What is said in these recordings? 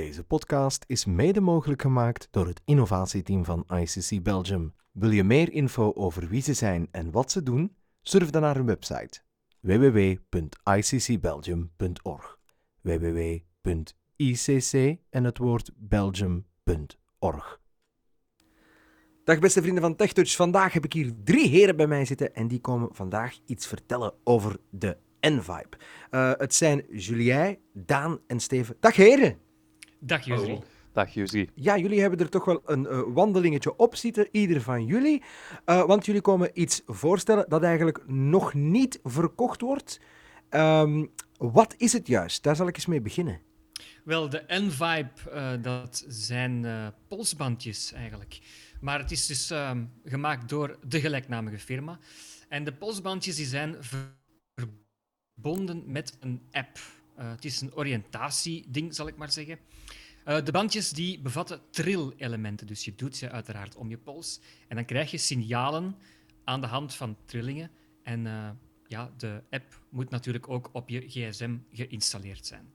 Deze podcast is mede mogelijk gemaakt door het innovatieteam van ICC Belgium. Wil je meer info over wie ze zijn en wat ze doen? Surf dan naar hun website www.iccbelgium.org www.icc en het woord belgium.org Dag beste vrienden van TechTouch. Vandaag heb ik hier drie heren bij mij zitten en die komen vandaag iets vertellen over de N-Vibe. Uh, het zijn Julien, Daan en Steven. Dag heren! Dag Jusri. Dag Jusri. Ja, jullie hebben er toch wel een uh, wandelingetje op zitten, ieder van jullie. Uh, want jullie komen iets voorstellen dat eigenlijk nog niet verkocht wordt. Um, wat is het juist? Daar zal ik eens mee beginnen. Wel, de N-Vibe, uh, dat zijn polsbandjes eigenlijk. Maar het is dus ehm, gemaakt door de gelijknamige firma. En de polsbandjes die zijn verbonden met een app. Het is een oriëntatieding, zal ik maar zeggen. Uh, de bandjes die bevatten trill-elementen, dus je doet ze uiteraard om je pols. En dan krijg je signalen aan de hand van trillingen. En uh, ja, de app moet natuurlijk ook op je gsm geïnstalleerd zijn.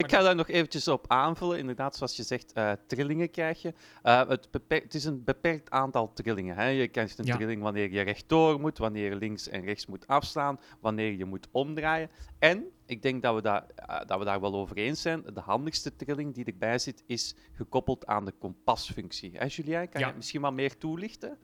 Ik ga daar nog eventjes op aanvullen. Inderdaad, zoals je zegt, uh, trillingen krijg je. Uh, het, het, is een beperkt aantal trillingen. Hè. Je krijgt een ja. trilling wanneer je rechtdoor moet, wanneer je links en rechts moet afstaan, wanneer je moet omdraaien. En ik denk dat we, daar, uh, dat we daar wel over eens zijn. De handigste trilling die erbij zit, is gekoppeld aan de kompasfunctie. Hè, Julien, kan ja. je misschien wat meer toelichten?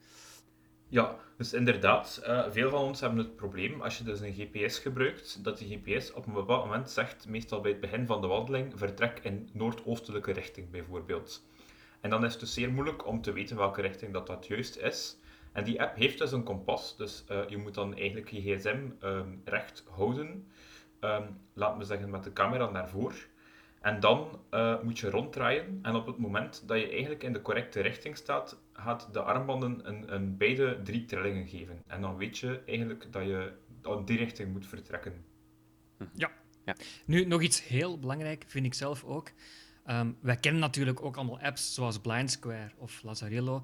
Ja, dus inderdaad, uh, veel van ons hebben het probleem als je dus een GPS gebruikt, dat die GPS op een bepaald moment zegt, meestal bij het begin van de wandeling, vertrek in noordoostelijke richting bijvoorbeeld. En dan is het dus zeer moeilijk om te weten welke richting dat, dat juist is. En die app heeft dus een kompas, dus uh, je moet dan eigenlijk je gsm um, recht houden, um, laat me zeggen met de camera naar voren. En dan uh, moet je ronddraaien. En op het moment dat je eigenlijk in de correcte richting staat, gaat de armbanden een, een beide drie trillingen geven. En dan weet je eigenlijk dat je in die richting moet vertrekken. Ja. ja. Nu, nog iets heel belangrijk vind ik zelf ook. Um, wij kennen natuurlijk ook allemaal apps zoals Blind Square of Lazarillo.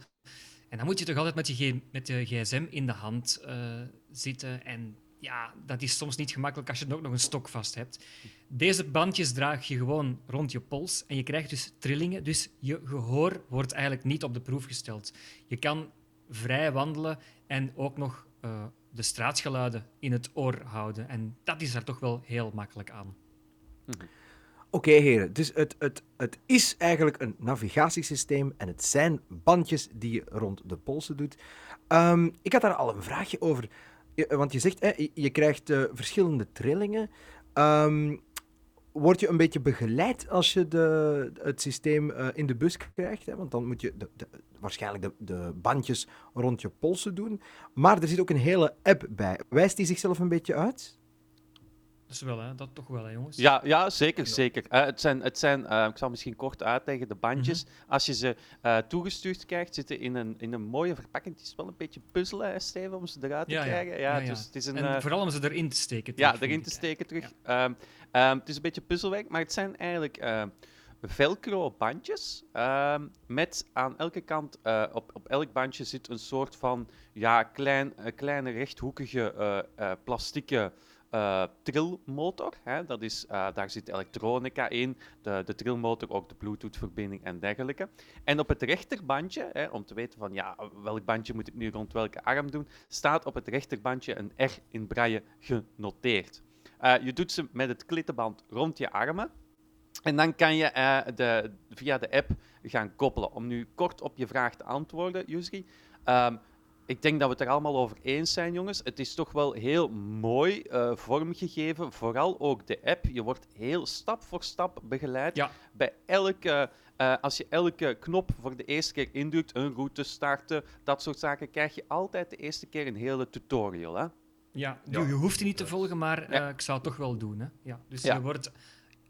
En dan moet je toch altijd met je, met je gsm in de hand uh, zitten en ja, dat is soms niet gemakkelijk als je ook nog een stok vast hebt. Deze bandjes draag je gewoon rond je pols en je krijgt dus trillingen. Dus je gehoor wordt eigenlijk niet op de proef gesteld. Je kan vrij wandelen en ook nog uh, de straatgeluiden in het oor houden. En dat is daar toch wel heel makkelijk aan. Oké, okay, heren. Dus het, het, het is eigenlijk een navigatiesysteem en het zijn bandjes die je rond de polsen doet. Um, ik had daar al een vraagje over want je zegt, hè, je krijgt uh, verschillende trillingen. Um, word je een beetje begeleid als je de, het systeem uh, in de bus krijgt? Hè? Want dan moet je waarschijnlijk de, de, bandjes rond je polsen doen. Maar er zit ook een hele app bij. Wijst die zichzelf een beetje uit? Wel, hè? Dat toch wel, hè, jongens? Ja, ja zeker, zeker. Uh, het zijn, het zijn uh, ik zal misschien kort uitleggen, de bandjes. Mm -hmm. Als je ze uh, toegestuurd krijgt, zitten in een, in een mooie verpakking. Het is wel een beetje puzzelen, hè, Steven, om ze eruit te ja, krijgen. Ja, ja, Dus het is een, en vooral om ze erin te steken. Ja, erin te steken terug. Um, um, het is een beetje puzzelwerk, maar het zijn eigenlijk velcro-bandjes. Um, met aan elke kant, uh, op, op elk bandje zit een soort van ja, klein, uh, kleine rechthoekige plastieke uh, trillmotor. Hè, dat is, uh, daar zit elektronica in, de, de trillmotor, ook de Bluetooth-verbinding en dergelijke. En op het rechterbandje, hè, om te weten van ja, welk bandje moet ik nu rond welke arm doen, staat op het rechterbandje een R in braille genoteerd. Uh, je doet ze met het klittenband rond je armen. En dan kan je de, via de app gaan koppelen. Om nu kort op je vraag te antwoorden, Yusri. Um, ik denk dat we het er allemaal over eens zijn, jongens. Het is toch wel heel mooi uh, vormgegeven. Vooral ook de app. Je wordt heel stap voor stap begeleid. Ja. Bij elke, uh, als je elke knop voor de eerste keer indrukt, een route starten, dat soort zaken, krijg je altijd de eerste keer een hele tutorial. Hè? Ja, ja. je hoeft die niet te volgen, maar uh, ja. ik zou het toch wel doen. Hè? Ja. Dus je wordt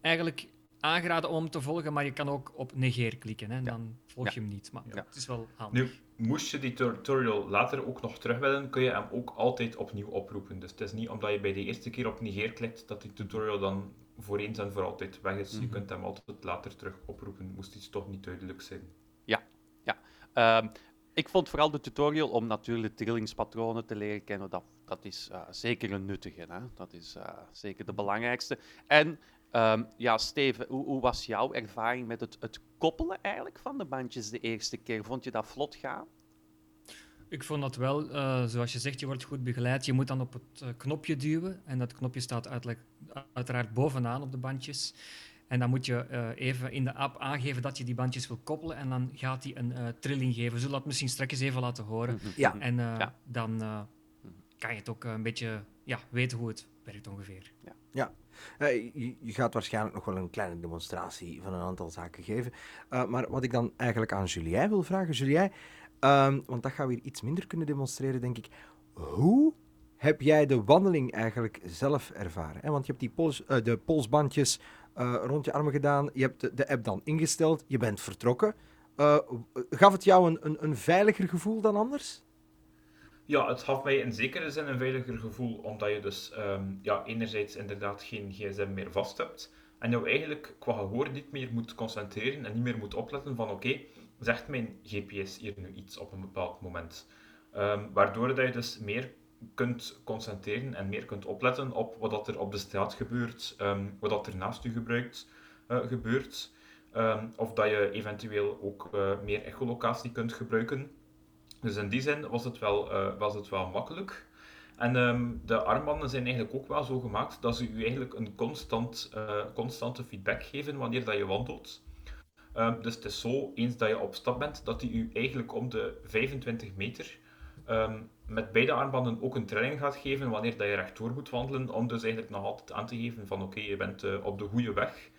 eigenlijk aangeraden om te volgen, maar je kan ook op negeer klikken. Hè? Dan volg je hem niet. Maar het is wel handig. Nu, moest je die tutorial later ook nog terug willen, kun je hem ook altijd opnieuw oproepen. Dus het is niet omdat je bij de eerste keer op negeer klikt, dat die tutorial dan voor eens en voor altijd weg is. Mm -hmm. Je kunt hem altijd later terug oproepen, moest iets toch niet duidelijk zijn. Ja, ja. Um, ik vond vooral de tutorial om natuurlijk trillingspatronen te leren kennen, dat, dat is uh, zeker een nuttige. Hè? Dat is uh, zeker de belangrijkste. En Ehm, ja, Steven, hoe, hoe, was jouw ervaring met het, het koppelen eigenlijk van de bandjes de eerste keer? Vond je dat vlot gaan? Ik vond dat wel, uh, zoals je zegt, je wordt goed begeleid. Je moet dan op het uh, knopje duwen. En dat knopje staat uiteraard bovenaan op de bandjes. En dan moet je uh, even in de app aangeven dat je die bandjes wil koppelen. En dan gaat hij een trilling geven. We zullen dat misschien straks even laten horen. Ja. En ja. dan kan je het ook een beetje ja, weten hoe het werkt ongeveer. Ja. ja. Uh, je, je, gaat waarschijnlijk nog wel een kleine demonstratie van een aantal zaken geven. Uh, maar wat ik dan eigenlijk aan Julien wil vragen, Julien, um, want dat gaan we hier iets minder kunnen demonstreren, denk ik. Hoe heb jij de wandeling eigenlijk zelf ervaren? Hè? Want je hebt die pols, uh, de polsbandjes rond je armen gedaan, je hebt de, de, app dan ingesteld, je bent vertrokken. gaf het jou een, een, een veiliger gevoel dan anders? Ja, het gaf mij in zekere zin een veiliger gevoel, omdat je dus um, ja, enerzijds inderdaad geen gsm meer vast hebt en jou eigenlijk qua gehoor niet meer moet concentreren en niet meer moet opletten van oké, zegt mijn GPS hier nu iets op een bepaald moment. Um, waardoor dat je dus meer kunt concentreren en meer kunt opletten op wat er op de straat gebeurt, um, wat er naast je gebruikt, uh, gebeurt. of dat je eventueel ook uh, meer echolocatie kunt gebruiken. Dus in die zin was het wel, uh, was het wel makkelijk. En um, de armbanden zijn eigenlijk ook wel zo gemaakt dat ze u eigenlijk een constant, uh, constante feedback geven wanneer dat je wandelt. Um, dus het is zo, eens dat je op stap bent, dat die u eigenlijk om de 25 meter um, met beide armbanden ook een trilling gaat geven wanneer dat je rechtdoor moet wandelen, om dus eigenlijk nog altijd aan te geven van oké, je bent uh, op de goede weg.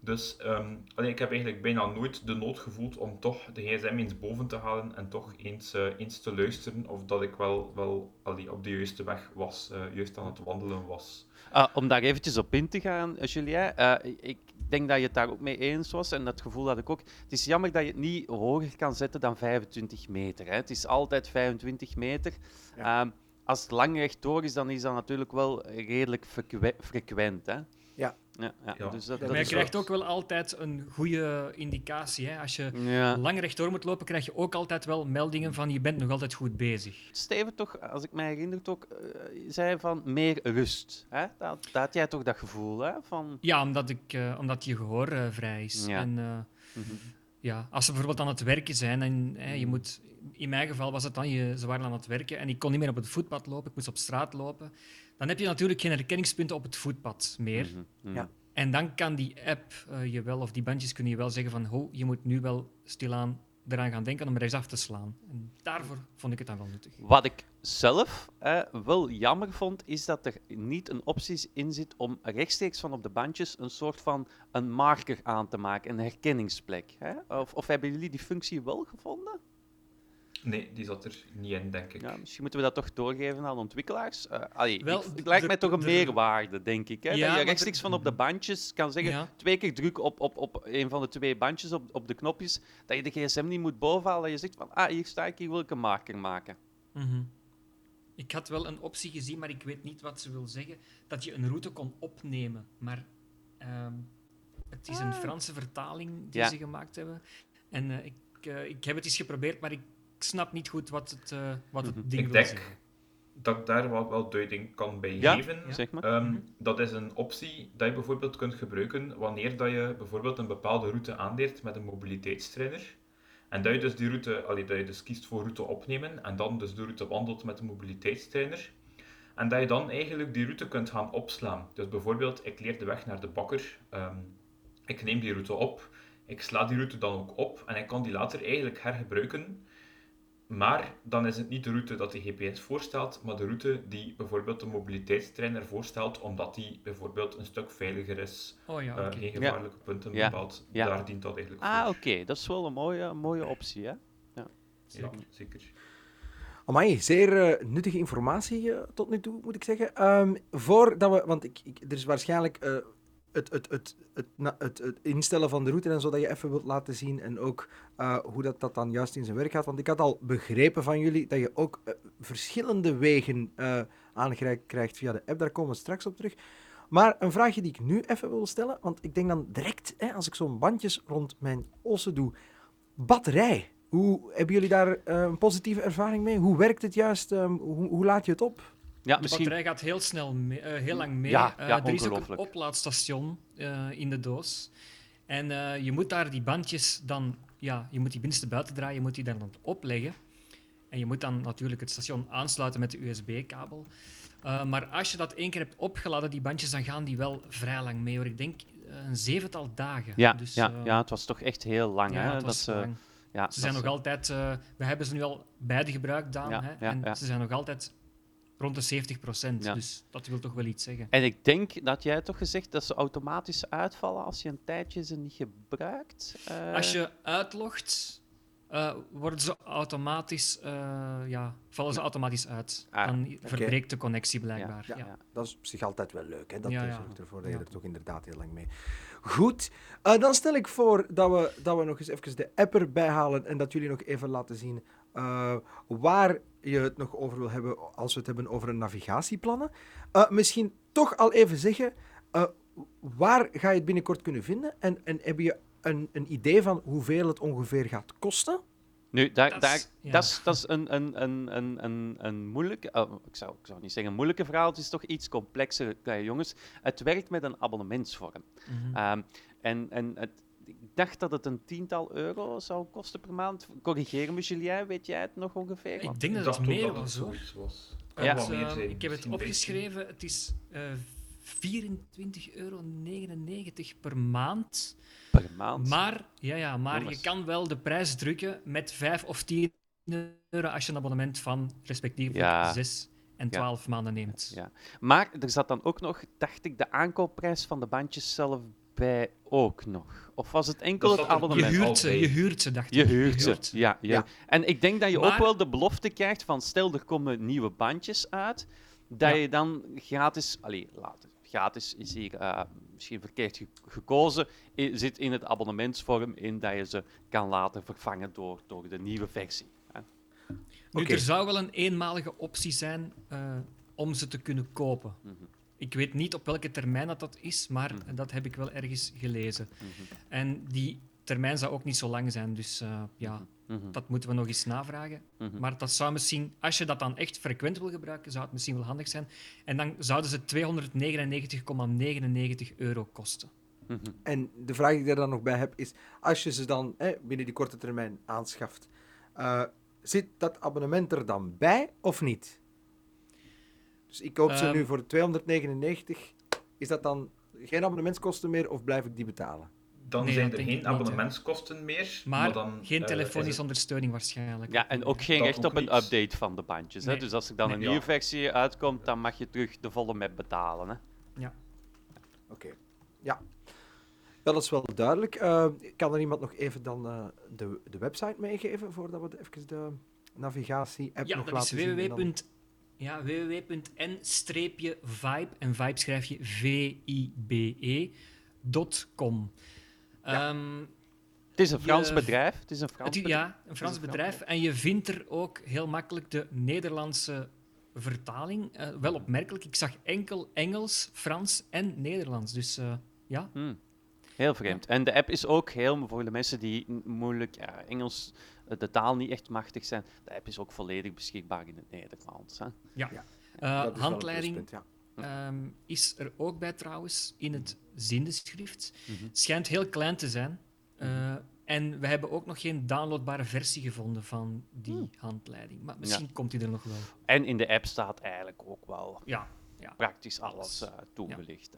Dus um, allee, ik heb eigenlijk bijna nooit de nood gevoeld om toch de gsm eens boven te halen en toch eens, uh, eens te luisteren of dat ik wel, wel allee, op de juiste weg was, uh, juist aan het wandelen was. Uh, om daar eventjes op in te gaan, Julien, ik denk dat je het daar ook mee eens was en dat gevoel had ik ook. Het is jammer dat je het niet hoger kan zetten dan 25 meter. Hè. Het is altijd 25 meter. Ja. Um, als het lang rechtdoor is, dan is dat natuurlijk wel redelijk frequent. Hè. Ja. Ja, ja. Ja. Dus dat, Maar dat je is krijgt wel- ook wel altijd een goede indicatie. Hè? Als je Ja. lang rechtdoor moet lopen, krijg je ook altijd wel meldingen van je bent nog altijd goed bezig. Steven toch, als ik mij herinner, ook eh, zei van meer rust. Hè? Dat, dat had jij toch dat gevoel, hè? Van, Ja, omdat, ik, eh, omdat je gehoor eh, vrij is. Ja. En, eh, ja, als ze bijvoorbeeld aan het werken zijn en hè, Mm. je moet... In mijn geval was het dan, je, ze waren aan het werken en ik kon niet meer op het voetpad lopen, ik moest op straat lopen. Dan heb je natuurlijk geen herkenningspunten op het voetpad meer. Mhm, mhm. Ja. En dan kan die app eh, je wel, of die bandjes kunnen je wel zeggen van, ho, je moet nu wel stilaan eraan gaan denken om rechtsaf te slaan. En daarvoor vond ik het dan wel nuttig. Wat ik zelf wel jammer vond, is dat er niet een optie in zit om rechtstreeks van op de bandjes een soort van een marker aan te maken, een herkenningsplek. Hè? Of, of hebben jullie die functie wel gevonden? Nee, die zat er niet in, denk ik. Ja, misschien moeten we dat toch doorgeven aan ontwikkelaars. Eh allee, Wel, ik- het lijkt mij toch een er- meerwaarde, denk ik. Hè? Ja, dat je rechtstreeks van op de bandjes kan zeggen, Ja. twee keer druk op, op, op een van de twee bandjes, op, op de knopjes, dat je de gsm niet moet bovenhalen, dat je zegt van, ah, hier sta ik, hier wil ik een marker maken. Mhm. Ik had wel een optie gezien, maar ik weet niet wat ze wil zeggen. Dat je een route kon opnemen. Maar ehm, het is een Franse vertaling die Ja. ze gemaakt hebben. En eh, ik, eh, ik heb het eens geprobeerd, maar ik snap niet goed wat het, eh, wat het Mhm. ding Ik wil denk zeggen. dat ik daar wel, wel duiding kan bij Ja, geven. Ja. zeg maar. Ehm, Mhm. Dat is een optie dat je bijvoorbeeld kunt gebruiken wanneer dat je bijvoorbeeld een bepaalde route aanleert met een mobiliteitstrainer. En dat je dus die route, allee, dat je dus kiest voor route opnemen en dan dus de route wandelt met de mobiliteitstrainer. En dat je dan eigenlijk die route kunt gaan opslaan. Dus bijvoorbeeld, ik leer de weg naar de bakker. ehm, ik neem die route op. Ik sla die route dan ook op en ik kan die later eigenlijk hergebruiken. Maar dan is het niet de route dat de GPS voorstelt, maar de route die bijvoorbeeld de mobiliteitstrainer voorstelt, omdat die bijvoorbeeld een stuk veiliger is, Oh ja, eh, oké. geen gevaarlijke punten Ja. bepaalt. Ja. Daar dient dat eigenlijk Ah, voor. oké, dat is wel een mooie, mooie optie, hè? Ja, zeker. Amai, zeer eh, nuttige informatie eh, tot nu toe, moet ik zeggen. Ehm, voordat we, want ik, ik, er is waarschijnlijk eh, het, het, het, het, het, instellen van de route en zo dat je even wilt laten zien en ook eh, hoe dat, dat dan juist in zijn werk gaat. Want ik had al begrepen van jullie dat je ook eh, verschillende wegen aangereikt krijgt via de app. Daar komen we straks op terug. Maar een vraagje die ik nu even wil stellen, want ik denk dan direct, hè, als ik zo'n bandjes rond mijn ossen doe, batterij. Hoe, hebben jullie daar een positieve ervaring mee? Hoe werkt het juist? Ehm, hoe, hoe laat je het op? Ja, De misschien... batterij gaat heel snel, mee- eh, heel lang mee. Ja, Eh, ja, er is ook een oplaadstation eh, in de doos. En je moet daar die bandjes dan, ja, je moet die binnenste buiten draaien, je moet die dan opleggen. En je moet dan natuurlijk het station aansluiten met de USB-kabel. Uh, maar als je dat één keer hebt opgeladen, die bandjes, dan gaan die wel vrij lang mee. Hoor. Ik denk een zevental dagen. Ja, dus, ja, ja, het was toch echt heel lang. Ja, hè? het was dat, lang. Ja, ze zijn nog altijd, we hebben ze nu al beide gebruikt, Daan, Ja, hè? ja, en ja. ze zijn nog altijd rond de 70 procent. Ja. Dus dat wil toch wel iets zeggen. En ik denk dat jij toch gezegd dat ze automatisch uitvallen als je een tijdje ze niet gebruikt. Eh, Als je uitlogt, eh, worden ze automatisch, eh, ja, vallen ze automatisch uit. Ah, Dan verbreekt de connectie blijkbaar. Ja, Ja. dat is op zich altijd wel leuk. Hè? Dat Ja, ja. zorgt ervoor dat je er toch inderdaad heel lang mee. Goed, eh, dan stel ik voor dat we, dat we nog eens even de app erbij halen en dat jullie nog even laten zien eh, waar je het nog over wil hebben als we het hebben over een navigatieplannen. Eh, misschien toch al even zeggen, eh, waar ga je het binnenkort kunnen vinden? En, en heb je een, een idee van hoeveel het ongeveer gaat kosten? Nu, daar, Dat daar, is- ja. dat is, dat is een, een, een, een, een, een moeilijke... oh, ik, zou, ik zou niet zeggen een moeilijke verhaal, het is toch iets complexer, eh, jongens. Het werkt met een abonnementsvorm. Mhm. Ehm, en en het, dacht dat het een tiental euro zou kosten per maand. Corrigeer me, Julien, weet jij het nog ongeveer? Ik denk dat het meer was, hoor. was. Ja. Eh, zijn, ik heb het misschien 15. opgeschreven. Het is eh 24,99 euro per maand. Per maand. Maar, ja, ja, maar Jongens. je kan wel de prijs drukken met 5 of 10 euro als je een abonnement van respectievelijk Ja. 6 en 12 maanden neemt. Ja. Maar er zat dan ook nog, dacht ik, de aankoopprijs van de bandjes zelf bij ook nog. Of was het enkel het er- Je abonnement? huurt ze, je huurt ze, dacht Je ik. huurt ze. Ja, ja. Ja. En ik denk dat je ook wel de belofte krijgt van stel er komen nieuwe bandjes uit, dat Ja. je dan gratis, allee, laat, gratis is hier eh, misschien verkeerd ge- gekozen, zit in het abonnementsvorm in dat je ze kan laten vervangen door, door de nieuwe versie. hè. Nu, Oké. er zou wel een eenmalige optie zijn eh, om ze te kunnen kopen. Mhm. Ik weet niet op welke termijn dat, dat is, maar Mhm. dat heb ik wel ergens gelezen. Mhm. En die termijn zou ook niet zo lang zijn, dus eh, ja, Mhm. dat moeten we nog eens navragen. Maar dat zou misschien, als je dat dan echt frequent wil gebruiken, zou het misschien wel handig zijn. En dan zouden ze 299,99 euro kosten. En de vraag die ik daar dan nog bij heb is, als je ze dan hè, binnen die korte termijn aanschaft, eh, zit dat abonnement er dan bij of niet? Dus ik koop ze Ehm. nu voor 299. Is dat dan geen abonnementskosten meer of blijf ik die betalen? Dan Nee, zijn dat er geen abonnementskosten meer. Maar, dan, geen eh, telefonische is ondersteuning waarschijnlijk. Ja, en ook geen Dat recht op een update van de bandjes. Hè? Dus als er dan Nee. een Ja. nieuwe versie uitkomt, dan mag je terug de volle map betalen. Hè? Oké. Ja. Ja, dat is wel duidelijk. Eh, kan er iemand nog even dan eh, de, de website meegeven voordat we even de navigatie-app Ja, nog dat is laten zien? en dan- www. Ja, www.n-vibe, en vibe schrijf je V-I-B-E, dot com. Ja. Ehm, Het is een Frans Je- bedrijf. Het is een Frans het, ja, een Frans bedrijf. En je vindt er ook heel makkelijk de Nederlandse vertaling. Eh, wel opmerkelijk, ik zag enkel Engels, Frans en Nederlands. Dus eh, ja, Hmm. Heel vreemd. En de app is ook heel, voor de mensen die moeilijk ja, Engels, de taal niet echt machtig zijn, de app is ook volledig beschikbaar in het Nederlands. Hè? ja. Ja, Eh, is een handleiding pluspunt, ja. ehm, is er ook bij trouwens in het zindenschrift. Mhm. Het schijnt heel klein te zijn. Eh, en we hebben ook nog geen downloadbare versie gevonden van die Hmm. handleiding. Maar misschien komt die er nog wel. En in de app staat eigenlijk ook wel Ja, ja. praktisch alles Alles. eh, toegelicht.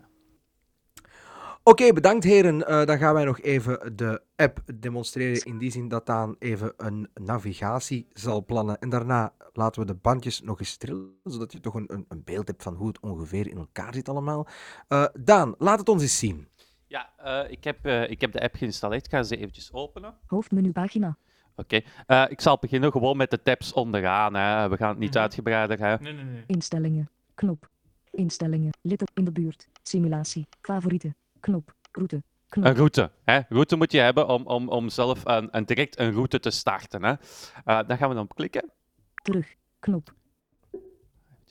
Oké, bedankt heren. Eh, dan gaan wij nog even de app demonstreren. In die zin dat Daan even een navigatie zal plannen. En daarna laten we de bandjes nog eens trillen, zodat je toch een, een, een beeld hebt van hoe het ongeveer in elkaar zit allemaal. Eh, Daan, laat het ons eens zien. Ja, eh, ik, heb, eh, ik heb de app geïnstalleerd. Ik ga ze eventjes openen. Hoofdmenupagina. Oké, eh, ik zal beginnen gewoon met de tabs onderaan. Hè. We gaan het niet Mhm. uitgebreider. Hè. Nee, nee, nee. Instellingen. Knop. Instellingen. Litten in de buurt. Simulatie. Favorieten. Knop. Route. Knop. Een route. Hè. Route moet je hebben om, om, om zelf een, een direct een route te starten. Hè. Eh, daar gaan we dan op klikken. Terug. Knop.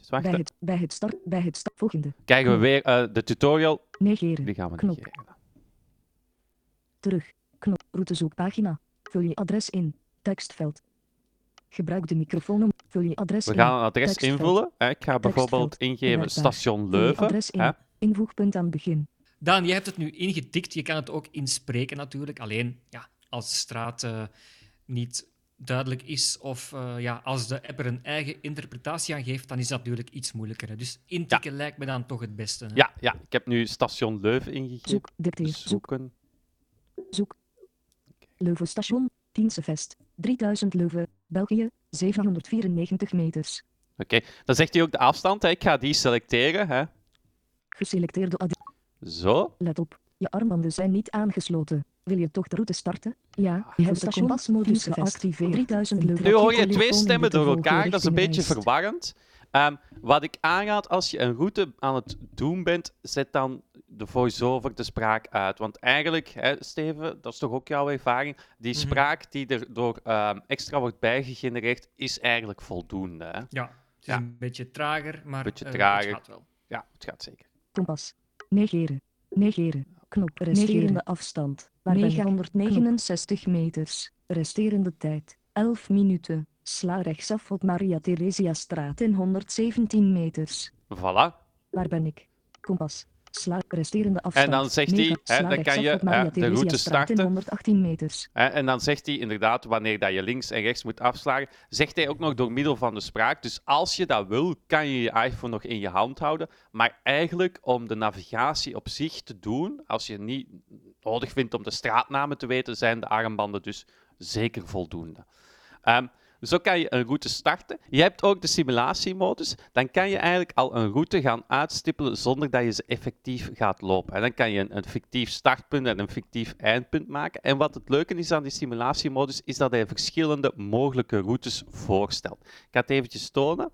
Bij het, bij het start. Bij het start. Volgende. Krijgen we weer eh, de tutorial. Negeren. Die gaan we Knop. negeren. Terug. Knop. Routezoekpagina. Vul je adres in. Tekstveld. Gebruik de microfoon om. Vul je adres We in. gaan een adres Tekstveld. invullen. Hè. Ik ga bijvoorbeeld Tekstveld. ingeven station Leuven. adres in. Invoegpunt aan begin. Daan, jij hebt het nu ingetikt. Je kan het ook inspreken natuurlijk. Alleen, ja, als de straat uh, niet duidelijk is of uh, ja, als de app er een eigen interpretatie aan geeft, dan is dat natuurlijk iets moeilijker. Hè. Dus intikken ja. lijkt me dan toch het beste. Hè? Ja, ja, ik heb nu station Leuven ingegeven. Zoek, dicteer, Zoeken. Zoek. Leuven station, Tiensevest, 3000 Leuven, België, 794 meters. Oké, okay. dan zegt hij ook de afstand. Hè. Ik ga die selecteren. Hè. Geselecteerde ad... Zo. Let op, je armbanden zijn niet aangesloten. Wil je toch de route starten? Ja, je hebt de dus kompasmodus geactiveerd. 3000 Leuven. Nu hoor je twee stemmen door elkaar, dat is een beetje verwarrend. Um, wat ik aanraad als je een route aan het doen bent, zet dan de voice-over de spraak uit. Want eigenlijk, hè, Steven, dat is toch ook jouw ervaring, die Mhm. spraak die er door um, extra wordt bijgegenereerd, is eigenlijk voldoende. Hè? Ja, het is Ja. een beetje trager, maar Beetje eh, het gaat wel. Ja, het gaat zeker. Kompas. Negeren. Negeren. Knop. Resterende afstand. Waar ben ik? 969 meters. Resterende tijd. 11 minuten. Sla rechtsaf op Maria Theresia straat in 117 meters. Voilà. Waar ben ik? Kompas. Sla resterende afstand. En dan zegt hij, hè, dan kan je, hè, de route starten. 118 meters. Hè, en dan zegt hij inderdaad, wanneer dat je links en rechts moet afslagen, zegt hij ook nog door middel van de spraak. Dus als je dat wil, kan je je iPhone nog in je hand houden. Maar eigenlijk om de navigatie op zich te doen, als je niet nodig vindt om de straatnamen te weten, zijn de armbanden dus zeker voldoende. Ehm, zo kan je een route starten. Je hebt ook de simulatiemodus. Dan kan je eigenlijk al een route gaan uitstippelen zonder dat je ze effectief gaat lopen. En dan kan je een, een fictief startpunt en een fictief eindpunt maken. En wat het leuke is aan die simulatiemodus, is dat hij verschillende mogelijke routes voorstelt. Ik ga het eventjes tonen.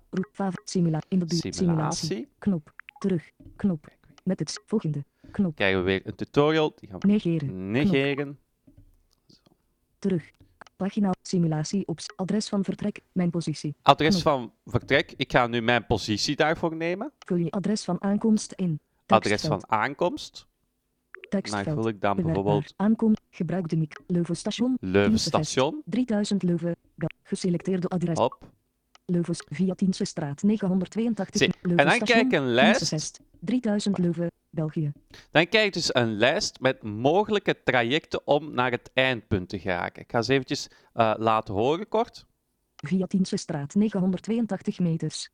Simula in de buurt. Simulatie. Knop. Terug. Knop. Met het volgende. Knop. Krijgen we weer een tutorial. Die gaan we Negeren. negeren. Terug. Pagina. Simulatie op adres van vertrek. Mijn positie. Adres van vertrek. Ik ga nu mijn positie daarvoor nemen. Vul je adres van aankomst in. Adres van aankomst. Dan Tekstveld. vul ik dan bijvoorbeeld Aankom. Gebruik de mic. Leuven station. Leuven Tiensevest. station. 3000 Leuven. Geselecteerde adres. Hop. Leuven via Tiensestraat 982. Zie, Leuven en dan ik een lijst. Tiensevest. 3000 Leuven. België. Dan krijg je dus een lijst met mogelijke trajecten om naar het eindpunt te geraken. Ik ga ze eventjes eh, laten horen kort. Via Tiensestraat 982 meters.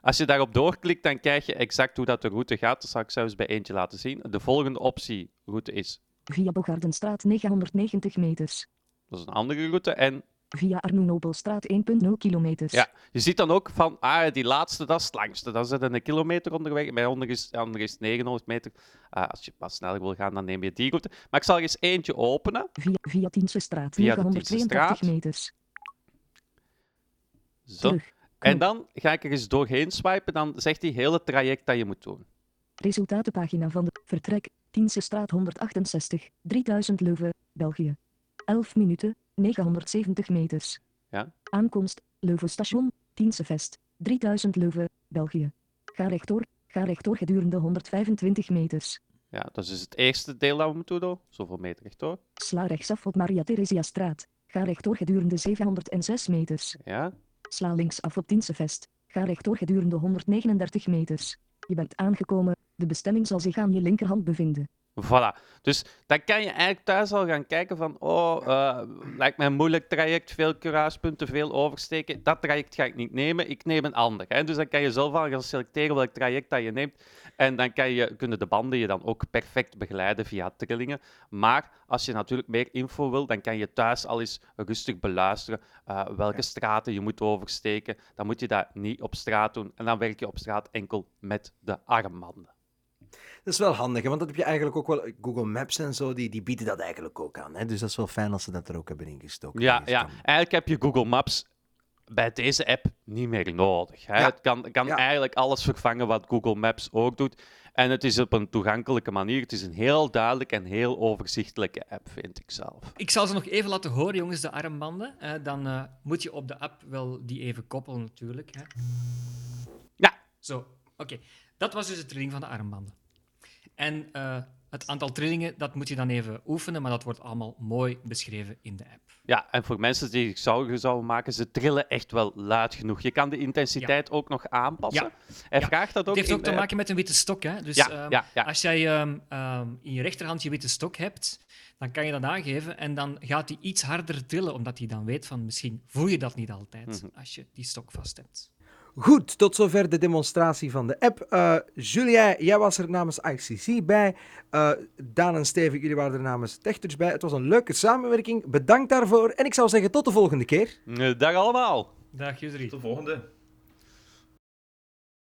Als je daarop doorklikt, dan krijg je exact hoe dat de route gaat. Dat zal ik zelfs bij eentje laten zien. De volgende optie route is, Via Bogardenstraat 990 meters. dat is een andere route. En Via Arno Nobelstraat 1.0 kilometers. ja, je ziet dan ook van, ah, die laatste, dat is het langste. Dan zit een kilometer onderweg. Bij onder is, onder is 900 meter. Ah, als je wat sneller wil gaan, dan neem je die route. Maar ik zal er eens eentje openen. Via, via Tiensestraat Via de 982 Tiensestraat. meters. Zo. Terug. En dan ga ik er eens doorheen swipen. Dan zegt hij heel het traject dat je moet doen. Resultatenpagina van de vertrek Tiensestraat 168 3000 Leuven, België. 11 minuten 970 meters. Ja. Aankomst Leuven station Tiensevest 3000 Leuven, België. Ga rechtdoor, ga rechtdoor gedurende 125 meters. Ja, dat is dus het eerste deel dat we moeten doen. Zoveel meter rechtdoor. Sla rechtsaf op Maria Theresia straat. Ga rechtdoor gedurende 706 meters. Ja. Sla linksaf op Tiensevest. Ga rechtdoor gedurende 139 meters. Je bent aangekomen. De bestemming zal zich aan je linkerhand bevinden. Voilà. Dus dan kan je eigenlijk thuis al gaan kijken van, oh, eh, lijkt mij een moeilijk traject, veel kruispunten, veel oversteken. Dat traject ga ik niet nemen, ik neem een ander. Hè. Dus dan kan je zelf al gaan selecteren welk traject dat je neemt. En dan kan je, kunnen de banden je dan ook perfect begeleiden via trillingen. Maar als je natuurlijk meer info wil, dan kan je thuis al eens rustig beluisteren eh, welke straten je moet oversteken. Dan moet je dat niet op straat doen. En dan werk je op straat enkel met de armbanden. Dat is wel handig, want dat heb je eigenlijk ook wel. Google Maps en zo, die, die bieden dat eigenlijk ook aan. Hè? Dus dat is wel fijn als ze dat er ook hebben ingestoken. Ja, ja, eigenlijk heb je Google Maps bij deze app niet meer nodig. Hè? Ja. Het kan, kan Ja. eigenlijk alles vervangen wat Google Maps ook doet. En het is op een toegankelijke manier. Het is een heel duidelijk en heel overzichtelijke app, vind ik zelf. Ik zal ze nog even laten horen, jongens, de armbanden. Eh, dan eh, moet je op de app wel die even koppelen, natuurlijk. Hè. Ja. Zo, oké. Dat was dus het trilling van de armbanden. En eh, het aantal trillingen, dat moet je dan even oefenen, maar dat wordt allemaal mooi beschreven in de app. Ja, en voor mensen die zorgen zouden maken, ze trillen echt wel luid genoeg. Je kan de intensiteit ook nog aanpassen. Ja. Hij Ja. vraagt dat ook Het heeft in ook te de- maken met een witte stok. Hè? Dus Ja, ehm, als jij ehm, ehm, in je rechterhand je witte stok hebt, dan kan je dat aangeven en dan gaat hij iets harder trillen, omdat hij dan weet van misschien voel je dat niet altijd Mhm. als je die stok vast hebt. Goed, tot zover de demonstratie van de app. Eh Julien, jij was er namens ICC bij. Eh Daan en Steven, jullie waren er namens TechTouch bij. Het was een leuke samenwerking. Bedankt daarvoor. En ik zou zeggen tot de volgende keer. Eh, Dag allemaal! Dag jullie. Tot de volgende.